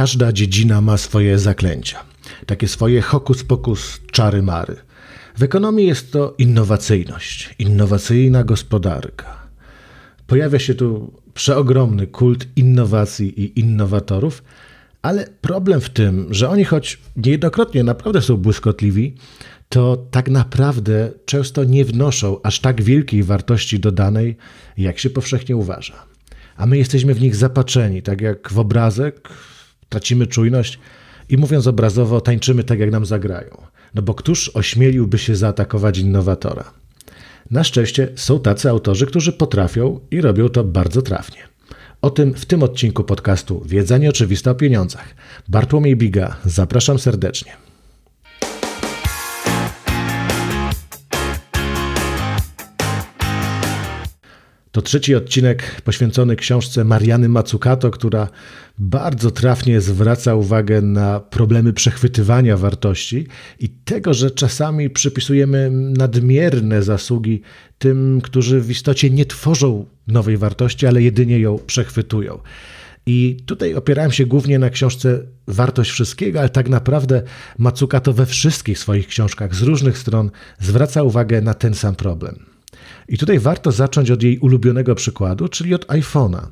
każda dziedzina ma swoje zaklęcia. Takie swoje hokus pokus czary mary. W ekonomii jest to innowacyjność, innowacyjna gospodarka. Pojawia się tu przeogromny kult innowacji i innowatorów, ale problem w tym, że oni choć niejednokrotnie naprawdę są błyskotliwi, to tak naprawdę często nie wnoszą aż tak wielkiej wartości dodanej, jak się powszechnie uważa. A my jesteśmy w nich zapatrzeni, tak jak w obrazek, tracimy czujność i mówiąc obrazowo, tańczymy tak, jak nam zagrają. No bo któż ośmieliłby się zaatakować innowatora? Na szczęście są tacy autorzy, którzy potrafią i robią to bardzo trafnie. O tym w tym odcinku podcastu Wiedza nieoczywista o pieniądzach. Bartłomiej Biga, zapraszam serdecznie. To trzeci odcinek poświęcony książce Mariany Mazzucato, która bardzo trafnie zwraca uwagę na problemy przechwytywania wartości i tego, że czasami przypisujemy nadmierne zasługi tym, którzy w istocie nie tworzą nowej wartości, ale jedynie ją przechwytują. I tutaj opierałem się głównie na książce Wartość Wszystkiego, ale tak naprawdę Mazzucato we wszystkich swoich książkach z różnych stron zwraca uwagę na ten sam problem. I tutaj warto zacząć od jej ulubionego przykładu, czyli od iPhone'a.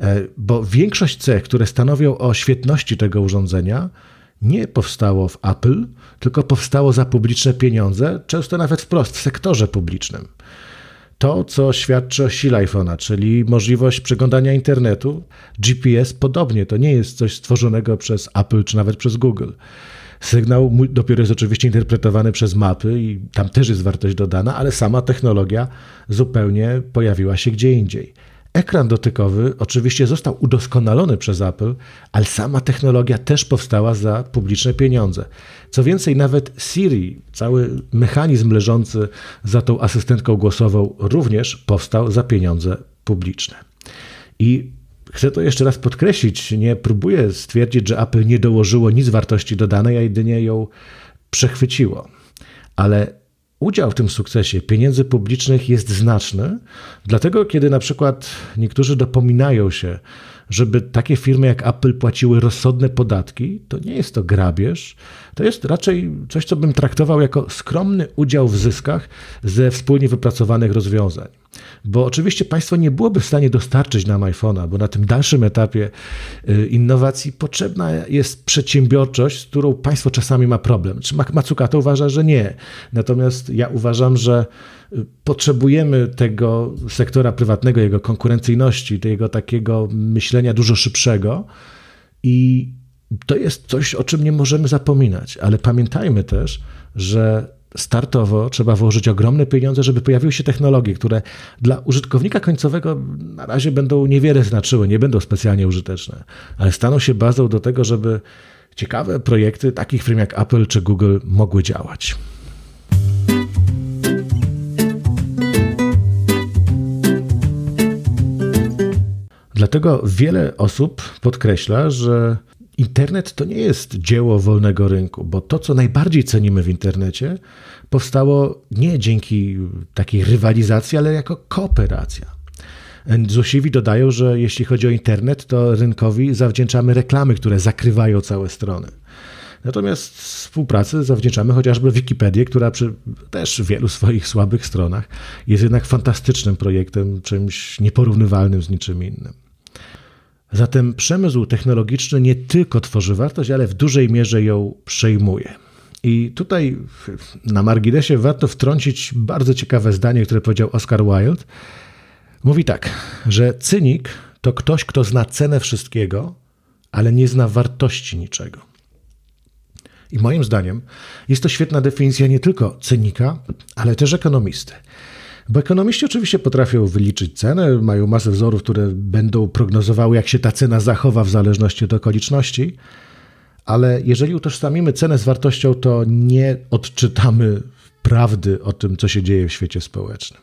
E, bo większość cech, które stanowią o świetności tego urządzenia, nie powstało w Apple, tylko powstało za publiczne pieniądze, często nawet wprost w sektorze publicznym. To, co świadczy o sile iPhone'a, czyli możliwość przeglądania internetu, GPS, podobnie, to nie jest coś stworzonego przez Apple czy nawet przez Google. Sygnał dopiero jest oczywiście interpretowany przez mapy i tam też jest wartość dodana, ale sama technologia zupełnie pojawiła się gdzie indziej. Ekran dotykowy oczywiście został udoskonalony przez Apple, ale sama technologia też powstała za publiczne pieniądze. Co więcej, nawet Siri, cały mechanizm leżący za tą asystentką głosową, również powstał za pieniądze publiczne. I Chcę to jeszcze raz podkreślić. Nie próbuję stwierdzić, że Apple nie dołożyło nic wartości dodanej, a jedynie ją przechwyciło. Ale udział w tym sukcesie pieniędzy publicznych jest znaczny, dlatego kiedy na przykład niektórzy dopominają się, żeby takie firmy jak Apple płaciły rozsądne podatki, to nie jest to grabież, to jest raczej coś, co bym traktował jako skromny udział w zyskach ze wspólnie wypracowanych rozwiązań. Bo oczywiście państwo nie byłoby w stanie dostarczyć nam iPhone'a, bo na tym dalszym etapie y, innowacji potrzebna jest przedsiębiorczość, z którą państwo czasami ma problem. Czy to uważa, że nie. Natomiast ja uważam, że y, potrzebujemy tego sektora prywatnego, jego konkurencyjności, tego takiego myślenia dużo szybszego i to jest coś, o czym nie możemy zapominać, ale pamiętajmy też, że startowo trzeba włożyć ogromne pieniądze, żeby pojawiły się technologie, które dla użytkownika końcowego na razie będą niewiele znaczyły, nie będą specjalnie użyteczne, ale staną się bazą do tego, żeby ciekawe projekty takich firm jak Apple czy Google mogły działać. Dlatego wiele osób podkreśla, że Internet to nie jest dzieło wolnego rynku, bo to, co najbardziej cenimy w internecie, powstało nie dzięki takiej rywalizacji, ale jako kooperacja. Zusiwi dodają, że jeśli chodzi o internet, to rynkowi zawdzięczamy reklamy, które zakrywają całe strony. Natomiast współpracy zawdzięczamy chociażby Wikipedię, która przy też wielu swoich słabych stronach jest jednak fantastycznym projektem, czymś nieporównywalnym z niczym innym. Zatem przemysł technologiczny nie tylko tworzy wartość, ale w dużej mierze ją przejmuje. I tutaj na marginesie warto wtrącić bardzo ciekawe zdanie, które powiedział Oscar Wilde. Mówi tak, że cynik to ktoś, kto zna cenę wszystkiego, ale nie zna wartości niczego. I moim zdaniem jest to świetna definicja nie tylko cynika, ale też ekonomisty. Bo ekonomiści oczywiście potrafią wyliczyć cenę, mają masę wzorów, które będą prognozowały, jak się ta cena zachowa w zależności od okoliczności, ale jeżeli utożsamimy cenę z wartością, to nie odczytamy prawdy o tym, co się dzieje w świecie społecznym.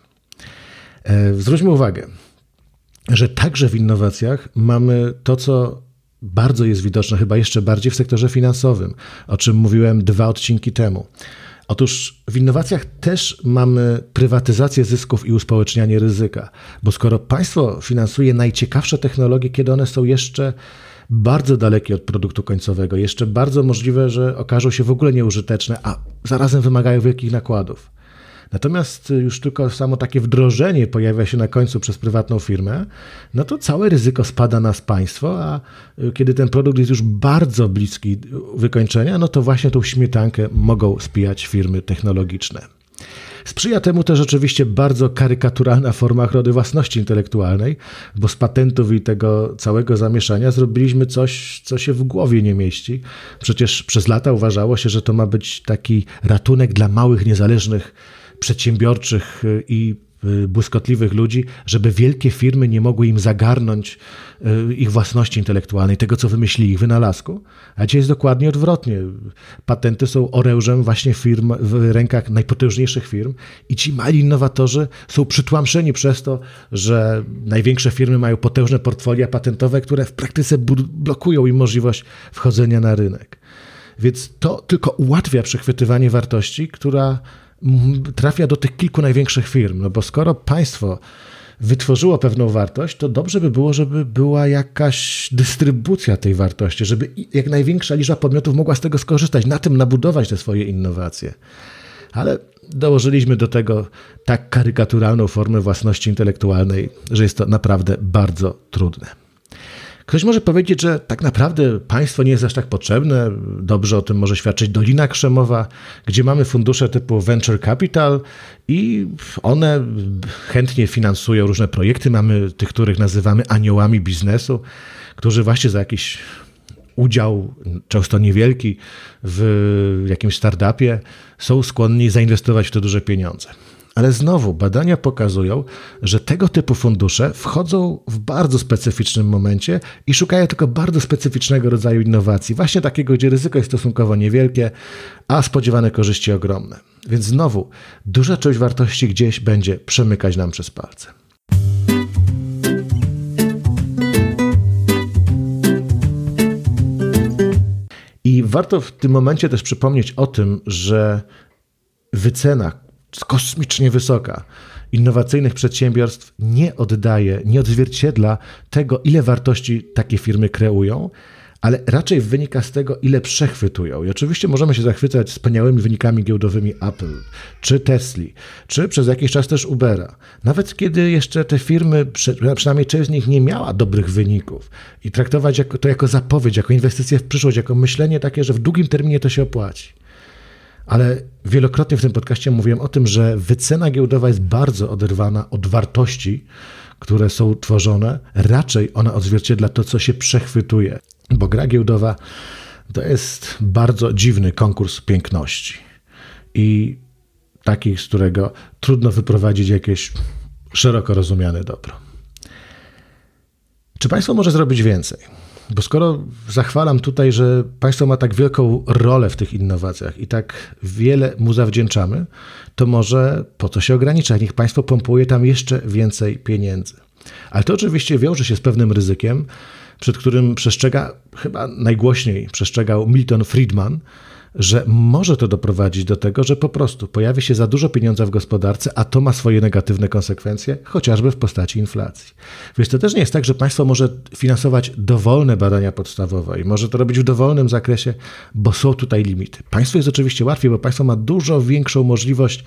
E, zwróćmy uwagę, że także w innowacjach mamy to, co bardzo jest widoczne, chyba jeszcze bardziej w sektorze finansowym, o czym mówiłem dwa odcinki temu. Otóż w innowacjach też mamy prywatyzację zysków i uspołecznianie ryzyka, bo skoro państwo finansuje najciekawsze technologie, kiedy one są jeszcze bardzo dalekie od produktu końcowego, jeszcze bardzo możliwe, że okażą się w ogóle nieużyteczne, a zarazem wymagają wielkich nakładów. Natomiast już tylko samo takie wdrożenie pojawia się na końcu przez prywatną firmę, no to całe ryzyko spada na państwo, a kiedy ten produkt jest już bardzo bliski wykończenia, no to właśnie tą śmietankę mogą spijać firmy technologiczne. Sprzyja temu też oczywiście bardzo karykaturalna forma ochrony własności intelektualnej, bo z patentów i tego całego zamieszania zrobiliśmy coś, co się w głowie nie mieści. Przecież przez lata uważało się, że to ma być taki ratunek dla małych, niezależnych, przedsiębiorczych i Y, błyskotliwych ludzi, żeby wielkie firmy nie mogły im zagarnąć y, ich własności intelektualnej, tego co wymyślili, ich wynalazku. A dzisiaj jest dokładnie odwrotnie. Patenty są orężem właśnie firm w rękach najpotężniejszych firm i ci mali innowatorzy są przytłamszeni przez to, że największe firmy mają potężne portfolia patentowe, które w praktyce blokują im możliwość wchodzenia na rynek. Więc to tylko ułatwia przechwytywanie wartości, która trafia do tych kilku największych firm. No bo skoro państwo wytworzyło pewną wartość, to dobrze by było, żeby była jakaś dystrybucja tej wartości, żeby jak największa liczba podmiotów mogła z tego skorzystać, na tym nabudować te swoje innowacje. Ale dołożyliśmy do tego tak karykaturalną formę własności intelektualnej, że jest to naprawdę bardzo trudne. Ktoś może powiedzieć, że tak naprawdę państwo nie jest aż tak potrzebne. Dobrze o tym może świadczyć Dolina Krzemowa, gdzie mamy fundusze typu Venture Capital i one chętnie finansują różne projekty. Mamy tych, których nazywamy aniołami biznesu, którzy właśnie za jakiś udział, często niewielki, w jakimś startupie, są skłonni zainwestować w to duże pieniądze. Ale znowu badania pokazują, że tego typu fundusze wchodzą w bardzo specyficznym momencie i szukają tylko bardzo specyficznego rodzaju innowacji, właśnie takiego, gdzie ryzyko jest stosunkowo niewielkie, a spodziewane korzyści ogromne. Więc znowu duża część wartości gdzieś będzie przemykać nam przez palce. I warto w tym momencie też przypomnieć o tym, że wycena kosmicznie wysoka innowacyjnych przedsiębiorstw nie oddaje, nie odzwierciedla tego, ile wartości takie firmy kreują, ale raczej wynika z tego, ile przechwytują. I oczywiście możemy się zachwycać wspaniałymi wynikami giełdowymi Apple, czy Tesli, czy przez jakiś czas też Ubera. Nawet kiedy jeszcze te firmy, przynajmniej część z nich nie miała dobrych wyników i traktować to jako zapowiedź, jako inwestycję w przyszłość, jako myślenie takie, że w długim terminie to się opłaci. Ale wielokrotnie w tym podcaście mówiłem o tym, że wycena giełdowa jest bardzo oderwana od wartości, które są tworzone. Raczej ona odzwierciedla to, co się przechwytuje, bo gra giełdowa to jest bardzo dziwny konkurs piękności i taki, z którego trudno wyprowadzić jakieś szeroko rozumiane dobro. Czy państwo może zrobić więcej? Bo skoro zachwalam tutaj, że państwo ma tak wielką rolę w tych innowacjach i tak wiele mu zawdzięczamy, to może po co się ograniczać? Niech państwo pompuje tam jeszcze więcej pieniędzy. Ale to oczywiście wiąże się z pewnym ryzykiem, przed którym przestrzega, chyba najgłośniej przestrzegał Milton Friedman, że może to doprowadzić do tego, że po prostu pojawi się za dużo pieniądza w gospodarce, a to ma swoje negatywne konsekwencje, chociażby w postaci inflacji. Więc to też nie jest tak, że państwo może finansować dowolne badania podstawowe i może to robić w dowolnym zakresie, bo są tutaj limity. Państwo jest oczywiście łatwiej, bo państwo ma dużo większą możliwość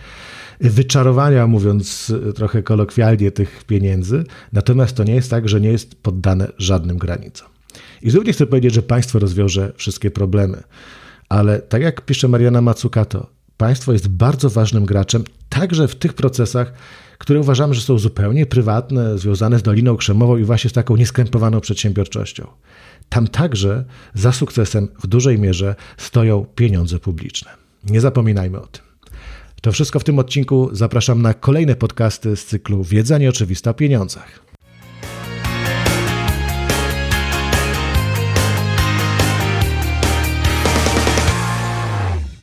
wyczarowania, mówiąc trochę kolokwialnie, tych pieniędzy. Natomiast to nie jest tak, że nie jest poddane żadnym granicom. I znów chcę powiedzieć, że państwo rozwiąże wszystkie problemy. Ale tak jak pisze Mariana Mazzucato, państwo jest bardzo ważnym graczem także w tych procesach, które uważamy, że są zupełnie prywatne, związane z Doliną Krzemową i właśnie z taką nieskrępowaną przedsiębiorczością. Tam także za sukcesem w dużej mierze stoją pieniądze publiczne. Nie zapominajmy o tym. To wszystko w tym odcinku. Zapraszam na kolejne podcasty z cyklu Wiedza nieoczywista o pieniądzach.